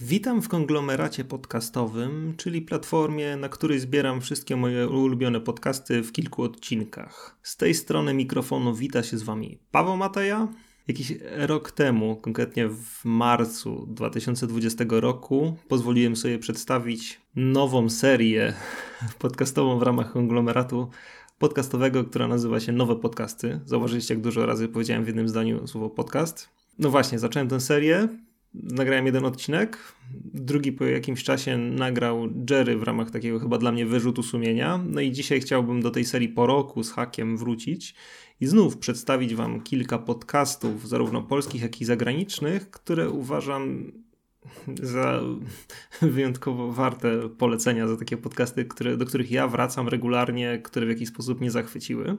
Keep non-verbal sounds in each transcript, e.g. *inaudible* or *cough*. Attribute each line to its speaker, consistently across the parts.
Speaker 1: Witam w konglomeracie podcastowym, czyli platformie, na której zbieram wszystkie moje ulubione podcasty w kilku odcinkach. Z tej strony mikrofonu wita się z Wami Paweł Mateja. Jakiś rok temu, konkretnie w marcu 2020 roku, pozwoliłem sobie przedstawić nową serię *laughs* podcastową w ramach konglomeratu podcastowego, która nazywa się Nowe Podcasty. Zauważyliście, jak dużo razy powiedziałem w jednym zdaniu słowo podcast. No właśnie, zacząłem tę serię nagrałem jeden odcinek, drugi po jakimś czasie nagrał Jerry w ramach takiego chyba dla mnie wyrzutu sumienia. No i dzisiaj chciałbym do tej serii po roku z hakiem wrócić i znów przedstawić Wam kilka podcastów, zarówno polskich, jak i zagranicznych, które uważam za wyjątkowo warte polecenia, za takie podcasty, które, do których ja wracam regularnie, które w jakiś sposób mnie zachwyciły.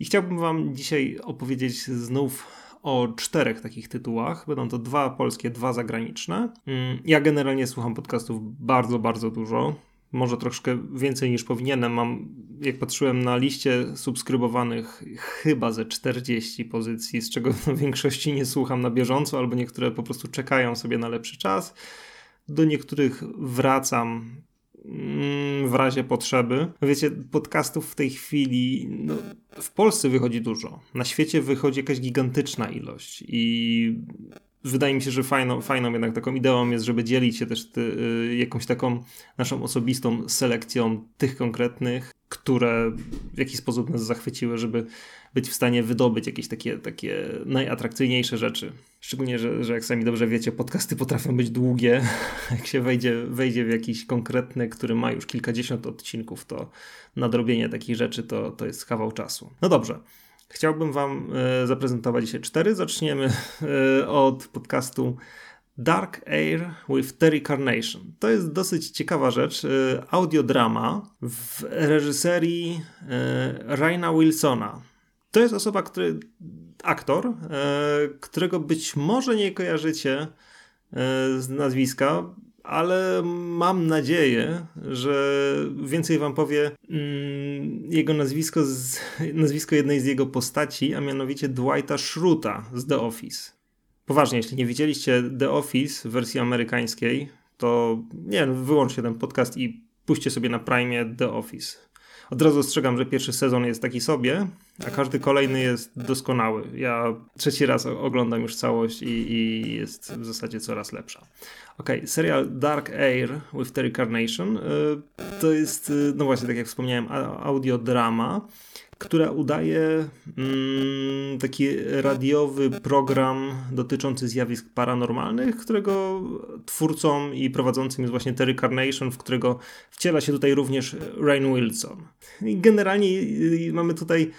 Speaker 1: I chciałbym Wam dzisiaj opowiedzieć znów o czterech takich tytułach. Będą to dwa polskie, dwa zagraniczne. Mm, ja generalnie słucham podcastów bardzo, bardzo dużo. Może troszkę więcej niż powinienem. Mam, jak patrzyłem na liście subskrybowanych, chyba ze 40 pozycji, z czego *laughs* w większości nie słucham na bieżąco, albo niektóre po prostu czekają sobie na lepszy czas. Do niektórych wracam w razie potrzeby. Wiecie, podcastów w tej chwili no, w Polsce wychodzi dużo. Na świecie wychodzi jakaś gigantyczna ilość i wydaje mi się, że fajną, fajną jednak taką ideą jest, żeby dzielić się też ty, y, jakąś taką naszą osobistą selekcją tych konkretnych, które w jakiś sposób nas zachwyciły, żeby być w stanie wydobyć jakieś takie, takie najatrakcyjniejsze rzeczy. Szczególnie, że, że jak sami dobrze wiecie, podcasty potrafią być długie. *laughs* Jak się wejdzie, wejdzie w jakiś konkretny, który ma już kilkadziesiąt odcinków, to nadrobienie takich rzeczy to, to jest kawał czasu. No dobrze. Chciałbym Wam e, zaprezentować dzisiaj cztery. Zaczniemy e, od podcastu Dark Air with Terry Carnation. To jest dosyć ciekawa rzecz. E, audiodrama w reżyserii Raina Wilsona. To jest osoba, który, aktor, którego być może nie kojarzycie z nazwiska, ale mam nadzieję, że więcej wam powie mm, jego nazwisko, z, *laughs* nazwisko jednej z jego postaci, a mianowicie Dwighta Schruta z The Office. Poważnie, jeśli nie widzieliście The Office w wersji amerykańskiej, to nie wyłączcie ten podcast i puśćcie sobie na Prime The Office. Od razu ostrzegam, że pierwszy sezon jest taki sobie, a każdy kolejny jest doskonały. Ja trzeci raz oglądam już całość i, i jest w zasadzie coraz lepsza. Ok, serial Dark Air with Terry Carnation y, to jest, y, no właśnie, tak jak wspomniałem, audiodrama, która udaje mm, taki radiowy program dotyczący zjawisk paranormalnych, którego twórcą i prowadzącym jest właśnie Terry Carnation, w którego wciela się tutaj również Rain Wilson. I generalnie y, mamy tutaj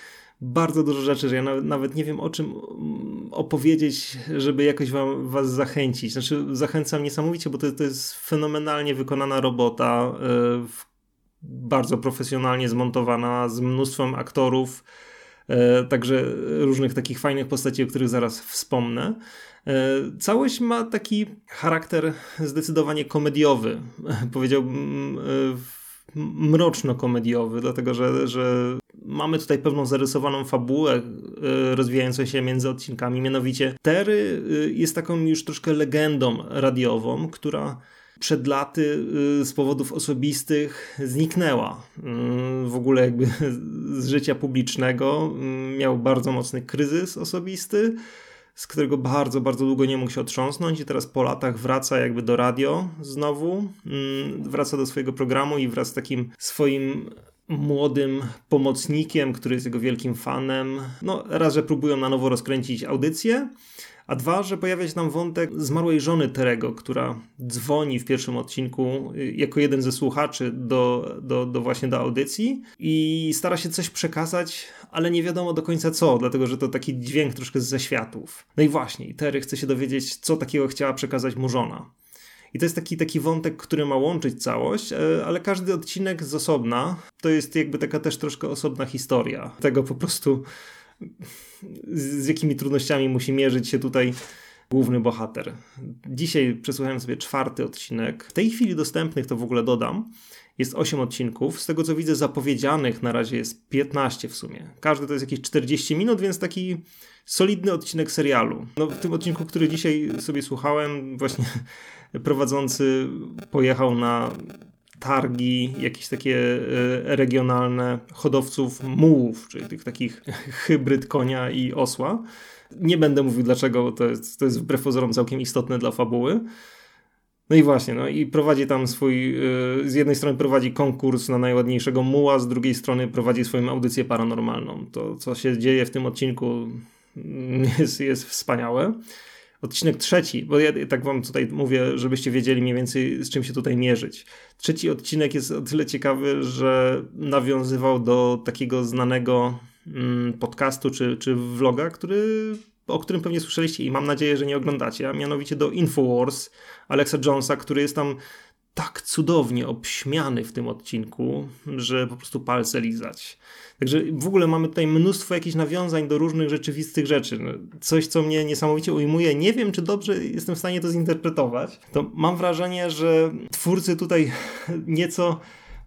Speaker 1: bardzo dużo rzeczy, że ja nawet nie wiem o czym mm, opowiedzieć, żeby jakoś wam, was zachęcić. Znaczy zachęcam niesamowicie, bo to, to jest fenomenalnie wykonana robota, yy, bardzo profesjonalnie zmontowana, z mnóstwem aktorów, yy, także różnych takich fajnych postaci, o których zaraz wspomnę. Yy, całość ma taki charakter zdecydowanie komediowy, *laughs* powiedziałbym mroczno-komediowy, dlatego że, że mamy tutaj pewną zarysowaną fabułę e, rozwijającą się między odcinkami. Mianowicie Terry e, jest taką już troszkę legendą radiową, która przed laty e, z powodów osobistych zniknęła. W ogóle jakby *laughs* z życia publicznego miał bardzo mocny kryzys osobisty z którego bardzo, bardzo długo nie mógł się otrząsnąć i teraz po latach wraca jakby do radio znowu, wraca do swojego programu i wraz z takim swoim młodym pomocnikiem, który jest jego wielkim fanem. No, raz, że próbują na nowo rozkręcić audycję, a dwa, że pojawia się tam wątek zmarłej żony Terego, która dzwoni w pierwszym odcinku y, jako jeden ze słuchaczy do, do, do właśnie do audycji i stara się coś przekazać, ale nie wiadomo do końca co, dlatego że to taki dźwięk troszkę z zaświatów. No i właśnie, Terry chce się dowiedzieć, co takiego chciała przekazać mu żona. I to jest taki, taki wątek, który ma łączyć całość, e, ale każdy odcinek z osobna to jest jakby taka też troszkę osobna historia. Tego po prostu z jakimi trudnościami musi mierzyć się tutaj główny bohater. Dzisiaj przesłuchałem sobie czwarty odcinek. W tej chwili dostępnych to w ogóle dodam. Jest 8 odcinków. Z tego co widzę, zapowiedzianych na razie jest 15 w sumie. Każdy to jest jakieś 40 minut, więc taki solidny odcinek serialu. No, w tym odcinku, który dzisiaj sobie słuchałem, właśnie *laughs* prowadzący pojechał na targi, jakieś takie e, regionalne hodowców mułów, czyli tych takich hybryd konia i osła. Nie będę mówił dlaczego, to jest, to jest wbrew pozorom całkiem istotne dla fabuły. No i właśnie, no i prowadzi tam swój, y, z jednej strony prowadzi konkurs na najładniejszego muła, z drugiej strony prowadzi swoją audycję paranormalną. To, co się dzieje w tym odcinku *laughs* jest, jest wspaniałe. Odcinek trzeci, bo ja tak wam tutaj mówię, żebyście wiedzieli mniej więcej z czym się tutaj mierzyć. Trzeci odcinek jest o tyle ciekawy, że nawiązywał do takiego znanego mm, podcastu czy, czy vloga, który o którym pewnie słyszeliście i mam nadzieję, że nie oglądacie, a mianowicie do Infowars Alexa Jonesa, który jest tam tak cudownie obśmiany w tym odcinku, że po prostu palce lizać. Także w ogóle mamy tutaj mnóstwo jakichś nawiązań do różnych rzeczywistych rzeczy. No, coś, co mnie niesamowicie ujmuje. Nie wiem, czy dobrze jestem w stanie to zinterpretować. To mam wrażenie, że twórcy tutaj *laughs* nieco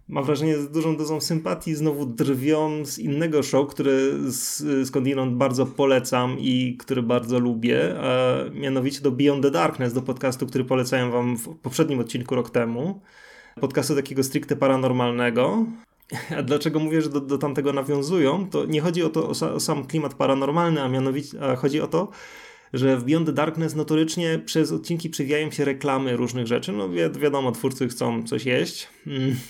Speaker 1: mam wrażenie, z dużą dozą sympatii znowu drwią z innego show, które skądinąd bardzo polecam i który bardzo lubię, a mianowicie do Beyond the Darkness, do podcastu, który polecałem wam w poprzednim odcinku rok temu. Podcastu takiego stricte paranormalnego. A dlaczego mówię, że do, do tamtego nawiązują? To nie chodzi o to o, sam klimat paranormalny, a mianowicie a chodzi o to, że w Beyond the Darkness notorycznie przez odcinki przewijają się reklamy różnych rzeczy. No wi wiadomo, twórcy chcą coś jeść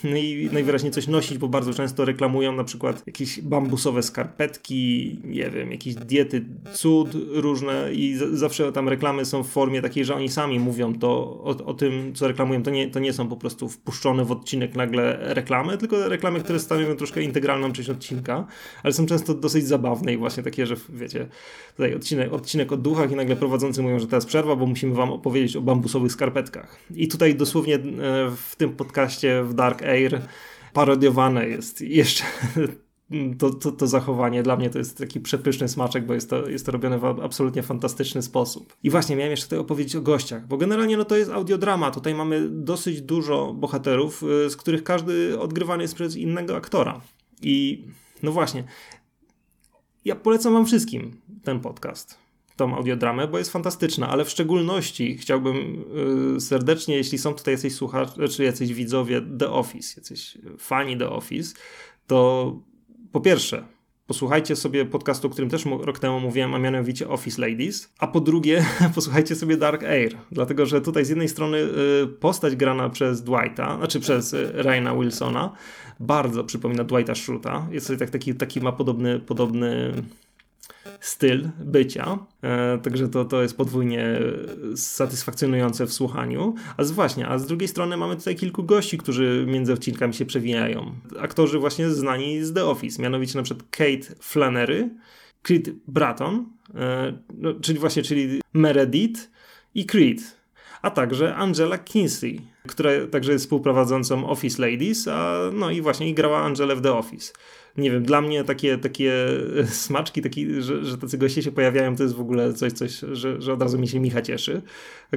Speaker 1: no i najwyraźniej coś nosić, bo bardzo często reklamują na przykład jakieś bambusowe skarpetki, nie wiem, jakieś diety cud różne i zawsze tam reklamy są w formie takiej, że oni sami mówią to o, o tym, co reklamują. To nie, to nie są po prostu wpuszczone w odcinek nagle reklamy, tylko reklamy, które stanowią troszkę integralną część odcinka, ale są często dosyć zabawne i właśnie takie, że wiecie, tutaj odcinek, odcinek o duchach i nagle prowadzący mówią, że teraz przerwa, bo musimy wam opowiedzieć o bambusowych skarpetkach. I tutaj dosłownie e, w tym podcaście w Dark Air parodiowane jest jeszcze to, to, to, zachowanie. Dla mnie to jest taki przepyszny smaczek, bo jest to, jest to robione w absolutnie fantastyczny sposób. I właśnie miałem jeszcze tutaj opowiedzieć o gościach, bo generalnie no to jest audiodrama. Tutaj mamy dosyć dużo bohaterów, e, z których każdy odgrywany jest przez innego aktora. I no właśnie, ja polecam wam wszystkim ten podcast tą audiodramę, bo jest fantastyczna, ale w szczególności chciałbym yy, serdecznie, jeśli są tutaj jacyś słuchacze, czy jacyś widzowie The Office, jacyś fani The Office, to po pierwsze, posłuchajcie sobie podcastu, o którym też rok temu mówiłem, a mianowicie Office Ladies, a po drugie *laughs* posłuchajcie sobie Dark Air, dlatego że tutaj z jednej strony y, postać grana przez Dwighta, znaczy przez y, Raina Wilsona, bardzo przypomina Dwighta Schruta, jest tak, taki, taki ma podobny, podobny styl bycia. E, także to, to jest podwójnie satysfakcjonujące w słuchaniu. A z właśnie, a z drugiej strony mamy tutaj kilku gości, którzy między odcinkami się przewijają. Aktorzy właśnie znani z The Office, mianowicie na przykład Kate Flannery, Creed Bratton, e, no, czyli właśnie, czyli Meredith i Creed, a także Angela Kinsey, która także jest współprowadzącą Office Ladies, a no i właśnie grała Angelę w The Office nie wiem, dla mnie takie, takie smaczki, taki, że, że tacy goście się pojawiają, to jest w ogóle coś, coś że, że od razu mi się Micha cieszy.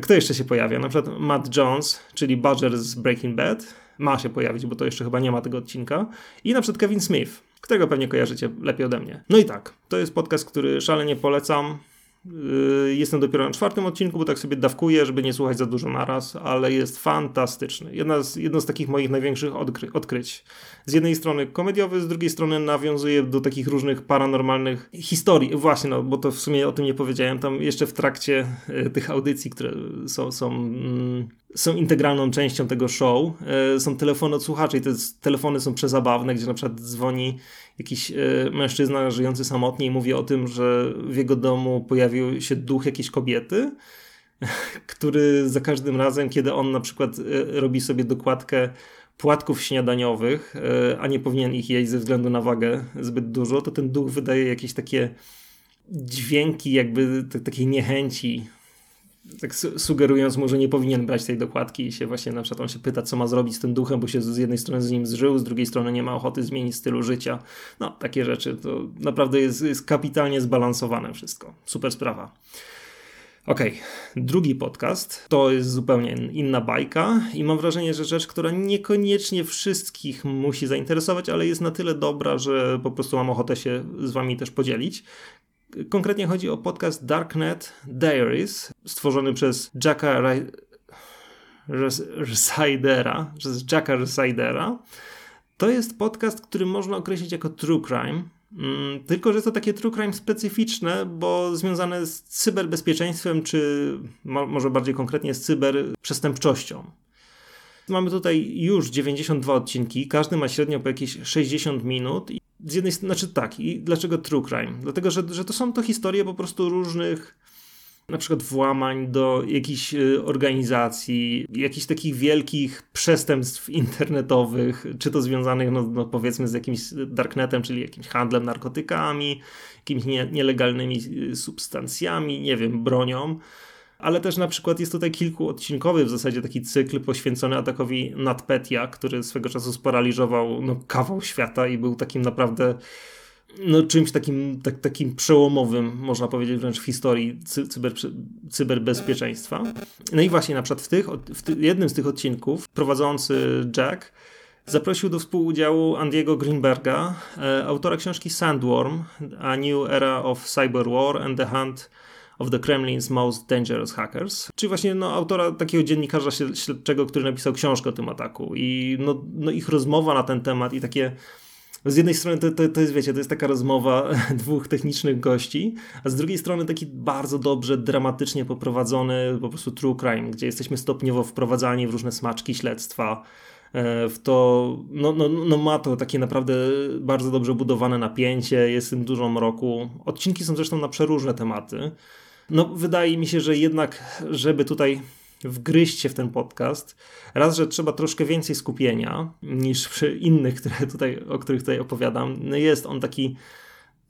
Speaker 1: Kto jeszcze się pojawia? Na przykład Matt Jones, czyli Badger z Breaking Bad, ma się pojawić, bo to jeszcze chyba nie ma tego odcinka. I na przykład Kevin Smith, którego pewnie kojarzycie lepiej ode mnie. No i tak, to jest podcast, który szalenie polecam. Yy, jestem dopiero na czwartym odcinku, bo tak sobie dawkuję, żeby nie słuchać za dużo naraz, ale jest fantastyczny. Jedna z, jedno z takich moich największych odkry odkryć. Z jednej strony komediowy, z drugiej strony nawiązuje do takich różnych paranormalnych historii. Właśnie, no, bo to w sumie o tym nie powiedziałem. Tam jeszcze w trakcie e, tych audycji, które są, są mm, są integralną częścią tego show. E, są telefony od słuchaczy i te telefony są przezabawne, gdzie na przykład dzwoni jakiś e, mężczyzna żyjący samotnie i mówi o tym, że w jego domu pojawił się duch jakiejś kobiety, *laughs* który za każdym razem, kiedy on na przykład e, robi sobie dokładkę płatków śniadaniowych, a nie powinien ich jeść ze względu na wagę zbyt dużo, to ten duch wydaje jakieś takie dźwięki jakby takiej niechęci tak sugerując mu, że nie powinien brać tej dokładki i się właśnie na przykład on się pyta, co ma zrobić z tym duchem, bo się z jednej strony z nim zżył, z drugiej strony nie ma ochoty zmienić stylu życia. No, takie rzeczy. To naprawdę jest, jest kapitalnie zbalansowane wszystko. Super sprawa. Okej, okay. drugi podcast to jest zupełnie inna bajka i mam wrażenie, że rzecz, która niekoniecznie wszystkich musi zainteresować, ale jest na tyle dobra, że po prostu mam ochotę się z wami też podzielić. Konkretnie chodzi o podcast Darknet Diaries, stworzony przez Jacka Residera, z Jacka Residera. To jest podcast, który można określić jako true crime. Mm, tylko, że jest to takie true crime specyficzne, bo związane z cyberbezpieczeństwem, czy może bardziej konkretnie z cyberprzestępczością. Mamy tutaj już 92 odcinki, każdy ma średnio po jakieś 60 minut. Z jednej strony, znaczy tak, i dlaczego true crime? Dlatego, że, że to są to historie po prostu różnych na przykład włamań do jakichś y, organizacji, jakichś takich wielkich przestępstw internetowych, czy to związanych, no, no powiedzmy, z jakimś darknetem, czyli jakimś handlem narkotykami, jakimiś nie, nielegalnymi y, substancjami, nie wiem, bronią. Ale też na przykład jest tutaj kilkuodcinkowy w zasadzie taki cykl poświęcony atakowi Natpetia, który swego czasu sparaliżował no, kawał świata i był takim naprawdę no, czymś takim, tak, takim przełomowym, można powiedzieć wręcz w historii cyber, cyberbezpieczeństwa. No i właśnie na przykład w, tych, w ty, jednym z tych odcinków prowadzący Jack zaprosił do współudziału Andiego Greenberga, e, autora książki Sandworm, A New Era of Cyber War and the Hunt of the Kremlin's Most Dangerous Hackers, czyli właśnie no, autora takiego dziennikarza śledczego, który napisał książkę o tym ataku i no, no ich rozmowa na ten temat i takie z jednej strony to, to, to, jest, wiecie, to jest taka rozmowa *laughs* dwóch technicznych gości, a z drugiej strony taki bardzo dobrze, dramatycznie poprowadzony po prostu true crime, gdzie jesteśmy stopniowo wprowadzani w różne smaczki śledztwa, e, w to, no, no, no ma to takie naprawdę bardzo dobrze budowane napięcie, jest w tym dużo mroku. Odcinki są zresztą na przeróżne tematy. No, wydaje mi się, że jednak, żeby tutaj wgryźć się w ten podcast. Raz, że trzeba troszkę więcej skupienia niż przy innych, które tutaj, o których tutaj opowiadam. No jest on taki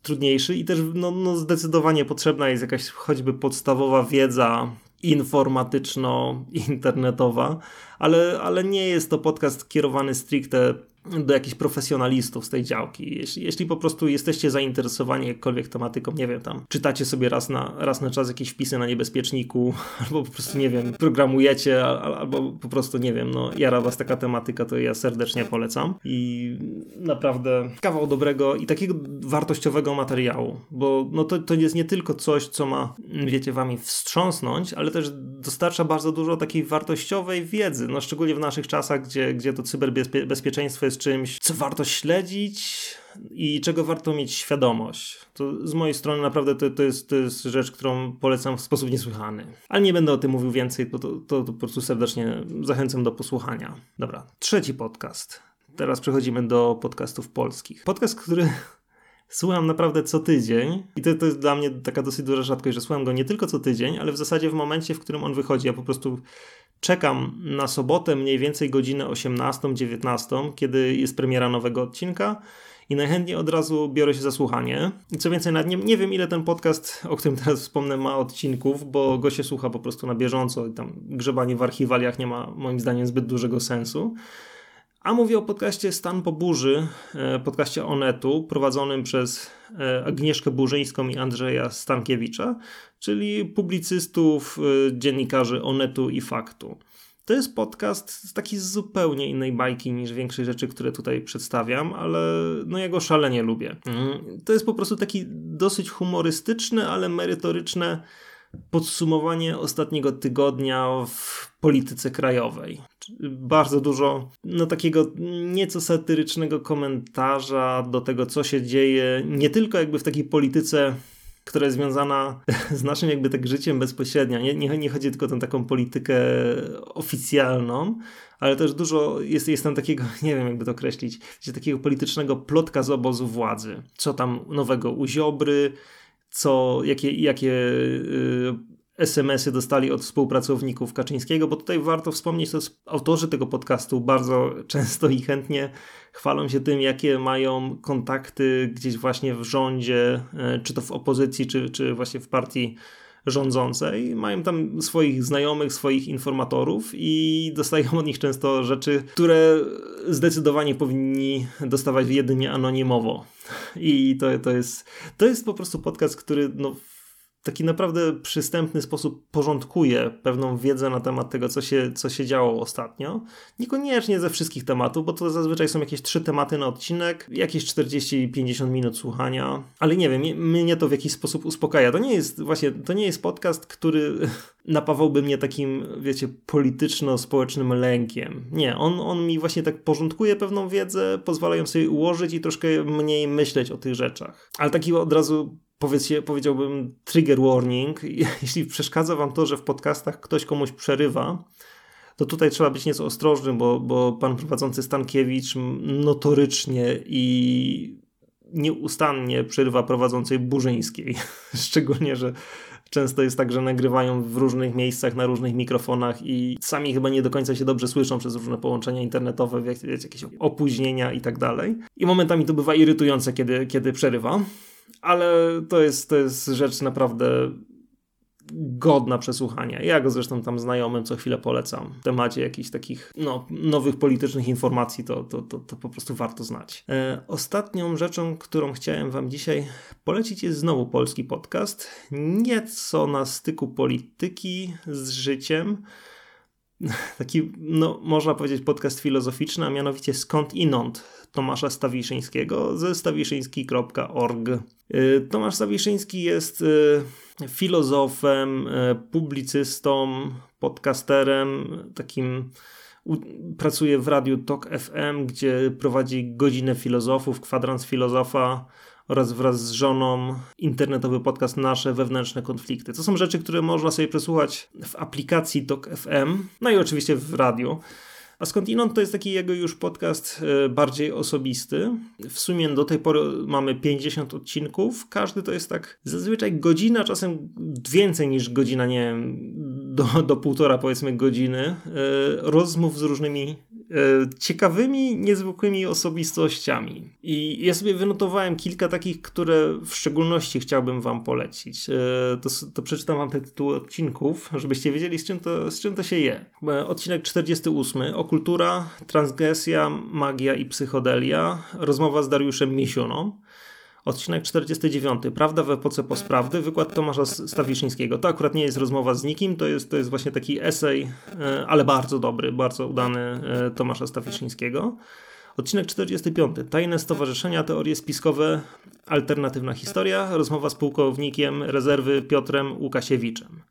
Speaker 1: trudniejszy i też no, no zdecydowanie potrzebna jest jakaś choćby podstawowa wiedza informatyczno-internetowa, ale, ale nie jest to podcast kierowany stricte do jakichś profesjonalistów z tej działki. Jeśli, jeśli po prostu jesteście zainteresowani jakkolwiek tematyką, nie wiem, tam czytacie sobie raz na, raz na czas jakieś wpisy na niebezpieczniku, *laughs* albo po prostu, nie wiem, programujecie, albo po prostu, nie wiem, no jara was taka tematyka, to ja serdecznie polecam. I naprawdę kawał dobrego i takiego wartościowego materiału, bo no to, to jest nie tylko coś, co ma, wiecie, wami wstrząsnąć, ale też dostarcza bardzo dużo takiej wartościowej wiedzy, no szczególnie w naszych czasach, gdzie, gdzie to cyberbezpieczeństwo jest czymś, co warto śledzić i czego warto mieć świadomość. To z mojej strony naprawdę to, to, jest, to jest rzecz, którą polecam w sposób niesłychany. Ale nie będę o tym mówił więcej, to, to, to po prostu serdecznie zachęcam do posłuchania. Dobra, trzeci podcast. Teraz przechodzimy do podcastów polskich. Podcast, który słucham naprawdę co tydzień i to, to jest dla mnie taka dosyć duża rzadkość, że słucham go nie tylko co tydzień, ale w zasadzie w momencie, w którym on wychodzi. Ja po prostu czekam na sobotę mniej więcej godzinę 18-19, kiedy jest premiera nowego odcinka i najchętniej od razu biorę się za słuchanie. I co więcej, nawet nie, nie wiem ile ten podcast, o którym teraz wspomnę, ma odcinków, bo go się słucha po prostu na bieżąco i tam grzebanie w archiwaliach nie ma moim zdaniem zbyt dużego sensu. A mówię o podcaście Stan po burzy, e, podcaście Onetu, prowadzonym przez e, Agnieszkę Burzyńską i Andrzeja Stankiewicza, czyli publicystów, e, dziennikarzy Onetu i Faktu. To jest podcast z takiej zupełnie innej bajki niż większość rzeczy, które tutaj przedstawiam, ale no ja go szalenie lubię. Mm, to jest po prostu taki dosyć humorystyczny, ale merytoryczne podsumowanie ostatniego tygodnia w polityce krajowej. Bardzo dużo no, takiego nieco satyrycznego komentarza do tego, co się dzieje, nie tylko jakby w takiej polityce która jest związana *laughs* z naszym jakby tak życiem bezpośrednio. Nie, nie, nie chodzi tylko o tę taką politykę oficjalną, ale też dużo jest, jest tam takiego, *laughs* nie wiem jakby to określić, takiego politycznego plotka z obozu władzy. Co tam nowego u Ziobry, co, jakie, jakie y, SMS-y dostali od współpracowników Kaczyńskiego, bo tutaj warto wspomnieć, że autorzy tego podcastu bardzo często i chętnie chwalą się tym, jakie mają kontakty gdzieś właśnie w rządzie, y, czy to w opozycji, czy, czy właśnie w partii rządzącej. Mają tam swoich znajomych, swoich informatorów i dostają od nich często rzeczy, które zdecydowanie powinni dostawać jedynie anonimowo. I to, to, jest, to jest po prostu podcast, który no, taki naprawdę przystępny sposób porządkuje pewną wiedzę na temat tego, co się, co się działo ostatnio. Niekoniecznie ze wszystkich tematów, bo to zazwyczaj są jakieś trzy tematy na odcinek, jakieś 40-50 minut słuchania, ale nie wiem, mnie to w jakiś sposób uspokaja. To nie jest właśnie, to nie jest podcast, który *laughs* napawałby mnie takim, wiecie, polityczno-społecznym lękiem. Nie, on, on mi właśnie tak porządkuje pewną wiedzę, pozwala ją sobie ułożyć i troszkę mniej myśleć o tych rzeczach. Ale taki od razu powiedziałbym trigger warning. *laughs* Jeśli przeszkadza wam to, że w podcastach ktoś komuś przerywa, to tutaj trzeba być nieco ostrożnym, bo, bo pan prowadzący Stankiewicz notorycznie i nieustannie przerywa prowadzącej Burzyńskiej. *laughs* Szczególnie, że często jest tak, że nagrywają w różnych miejscach, na różnych mikrofonach i sami chyba nie do końca się dobrze słyszą przez różne połączenia internetowe, jakieś opóźnienia i tak dalej. I momentami to bywa irytujące, kiedy, kiedy przerywa ale to jest, to jest rzecz naprawdę godna przesłuchania. Ja go zresztą tam znajomym co chwilę polecam. W temacie jakichś takich no, nowych politycznych informacji to, to, to, to po prostu warto znać. E, ostatnią rzeczą, którą chciałem wam dzisiaj polecić jest znowu polski podcast. Nieco na styku polityki z życiem. *laughs* Taki, no, można powiedzieć, podcast filozoficzny, a mianowicie Skąd Inąd Tomasza Stawiszyńskiego ze stawiszyński.org. Y, Tomasz Stawiszyński jest y, filozofem, y, publicystą, podcasterem, takim pracuje w radiu Talk FM, gdzie prowadzi godzinę filozofów, kwadrans filozofa oraz wraz z żoną internetowy podcast Nasze wewnętrzne konflikty. To są rzeczy, które można sobie przesłuchać w aplikacji Talk FM, no i oczywiście w radiu. A skądinąd to jest taki jego już podcast e, bardziej osobisty. W sumie do tej pory mamy 50 odcinków. Każdy to jest tak zazwyczaj godzina, czasem więcej niż godzina, nie wiem, do, do półtora powiedzmy godziny e, rozmów z różnymi E, ciekawymi, niezwykłymi osobistościami. I ja sobie wynotowałem kilka takich, które w szczególności chciałbym Wam polecić. E, to, to przeczytam Wam te tytuły odcinków, żebyście wiedzieli, z czym to, z czym to się je. Odcinek 48. Okultura, transgresja, magia i psychodelia. Rozmowa z Dariuszem Misiuną. Odcinek 49. Prawda w epoce postprawdy. Wykład Tomasza Stawiszyńskiego. To akurat nie jest rozmowa z nikim, to jest, to jest właśnie taki esej, e, ale bardzo dobry, bardzo udany e, Tomasza Stawiszyńskiego. Odcinek 45. Tajne stowarzyszenia, teorie spiskowe, alternatywna historia. Rozmowa z pułkownikiem rezerwy Piotrem Łukasiewiczem.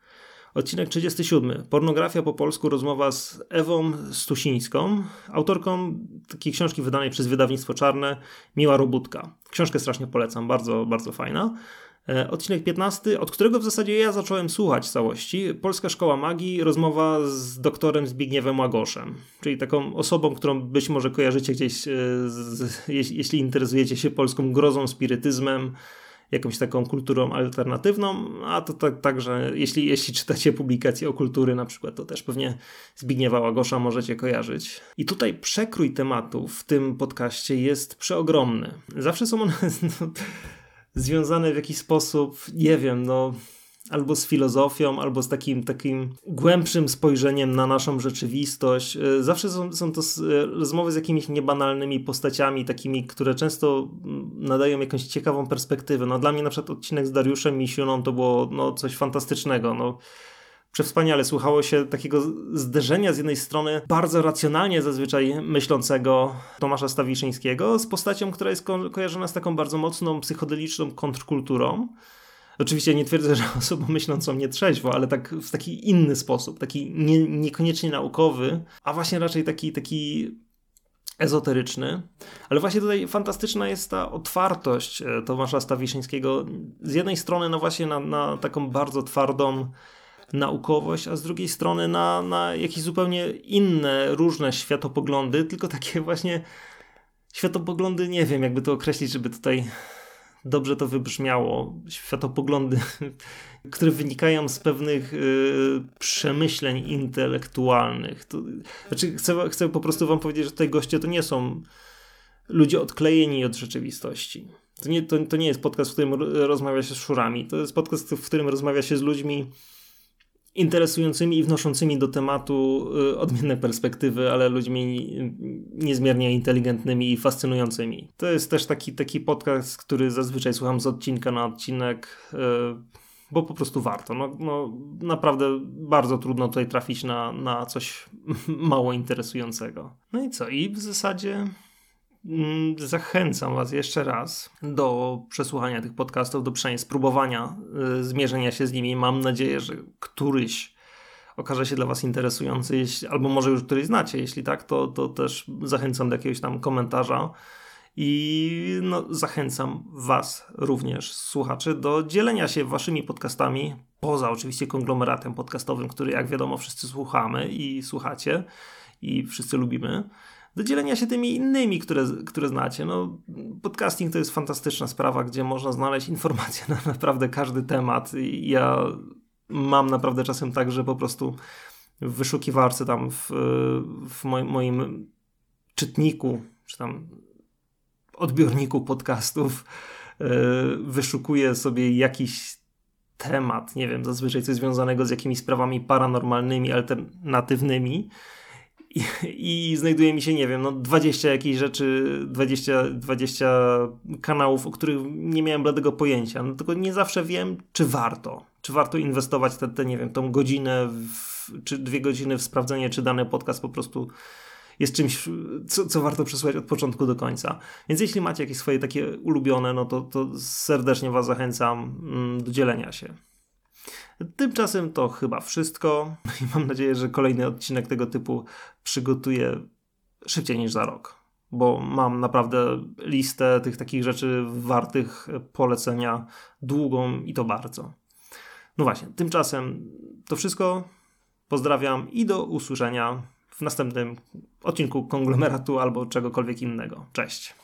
Speaker 1: Odcinek 37. Pornografia po polsku. Rozmowa z Ewą Stusińską, autorką takiej książki wydanej przez wydawnictwo Czarne, Miła Robótka. Książkę strasznie polecam, bardzo, bardzo fajna. E, odcinek 15, od którego w zasadzie ja zacząłem słuchać całości. Polska Szkoła Magii, rozmowa z doktorem Zbigniewem Łagoszem, czyli taką osobą, którą być może kojarzycie gdzieś, z, z, jeśli interesujecie się polską grozą, spirytyzmem, jakąś taką kulturą alternatywną, a to tak, także jeśli, jeśli czytacie publikacje o kultury na przykład, to też pewnie Zbigniewa Łagosza możecie kojarzyć. I tutaj przekrój tematów w tym podcaście jest przeogromny. Zawsze są one *laughs* związane w jakiś sposób, nie wiem, no albo z filozofią, albo z takim, takim głębszym spojrzeniem na naszą rzeczywistość. E, zawsze są, są to e, rozmowy z jakimiś niebanalnymi postaciami, takimi, które często mm, nadają jakąś ciekawą perspektywę. No, dla mnie na przykład odcinek z Dariuszem Misiuną to było no, coś fantastycznego. No, przewspaniale słuchało się takiego zderzenia z jednej strony bardzo racjonalnie zazwyczaj myślącego Tomasza Stawiszyńskiego z postacią, która jest ko kojarzona z taką bardzo mocną psychodeliczną kontrkulturą. Oczywiście nie twierdzę, że *laughs* osobą myślącą nie trzeźwo, ale tak w taki inny sposób, taki nie, niekoniecznie naukowy, a właśnie raczej taki, taki ezoteryczny. Ale właśnie tutaj fantastyczna jest ta otwartość e, Tomasza Stawiszyńskiego. Z jednej strony no właśnie na, na taką bardzo twardą naukowość, a z drugiej strony na, na jakieś zupełnie inne, różne światopoglądy, tylko takie właśnie światopoglądy, nie wiem jakby to określić, żeby tutaj dobrze to wybrzmiało. Światopoglądy, *laughs* które wynikają z pewnych y, przemyśleń intelektualnych. To, znaczy, chcę, chcę po prostu wam powiedzieć, że tutaj goście to nie są ludzie odklejeni od rzeczywistości. To nie, to, to nie jest podcast, w którym rozmawia się z szurami. To jest podcast, w którym rozmawia się z ludźmi, interesującymi i wnoszącymi do tematu y, odmienne perspektywy, ale ludźmi niezmiernie inteligentnymi i fascynującymi. To jest też taki, taki podcast, który zazwyczaj słucham z odcinka na odcinek. Y, bo po prostu warto. No, no, naprawdę bardzo trudno tutaj trafić na, na coś *laughs* mało interesującego. No i co? I w zasadzie zachęcam Was jeszcze raz do przesłuchania tych podcastów, do przynajmniej spróbowania y, zmierzenia się z nimi. Mam nadzieję, że któryś okaże się dla Was interesujący, jeśli, albo może już któryś znacie. Jeśli tak, to, to też zachęcam do jakiegoś tam komentarza. I no, zachęcam Was również, słuchaczy, do dzielenia się Waszymi podcastami, poza oczywiście konglomeratem podcastowym, który jak wiadomo wszyscy słuchamy i słuchacie i wszyscy lubimy, do dzielenia się tymi innymi, które, które znacie. No, podcasting to jest fantastyczna sprawa, gdzie można znaleźć informacje na naprawdę każdy temat. I ja mam naprawdę czasem tak, że po prostu w wyszukiwarce tam w, w moim, moim czytniku, czy tam odbiorniku podcastów e, wyszukuję sobie jakiś temat, nie wiem, zazwyczaj coś związanego z jakimiś sprawami paranormalnymi, alternatywnymi i, i znajduje mi się, nie wiem, no 20 jakichś rzeczy, 20, 20 kanałów, o których nie miałem bladego pojęcia, no tylko nie zawsze wiem, czy warto, czy warto inwestować te, te nie wiem, tą godzinę w, czy dwie godziny w sprawdzenie, czy dany podcast po prostu jest czymś, co, co warto przesłuchać od początku do końca. Więc jeśli macie jakieś swoje takie ulubione, no to, to serdecznie Was zachęcam mm, do dzielenia się. Tymczasem to chyba wszystko *laughs* i mam nadzieję, że kolejny odcinek tego typu przygotuję szybciej niż za rok, bo mam naprawdę listę tych takich rzeczy wartych polecenia długą i to bardzo. No właśnie, tymczasem to wszystko. Pozdrawiam i do usłyszenia w następnym odcinku konglomeratu albo czegokolwiek innego. Cześć.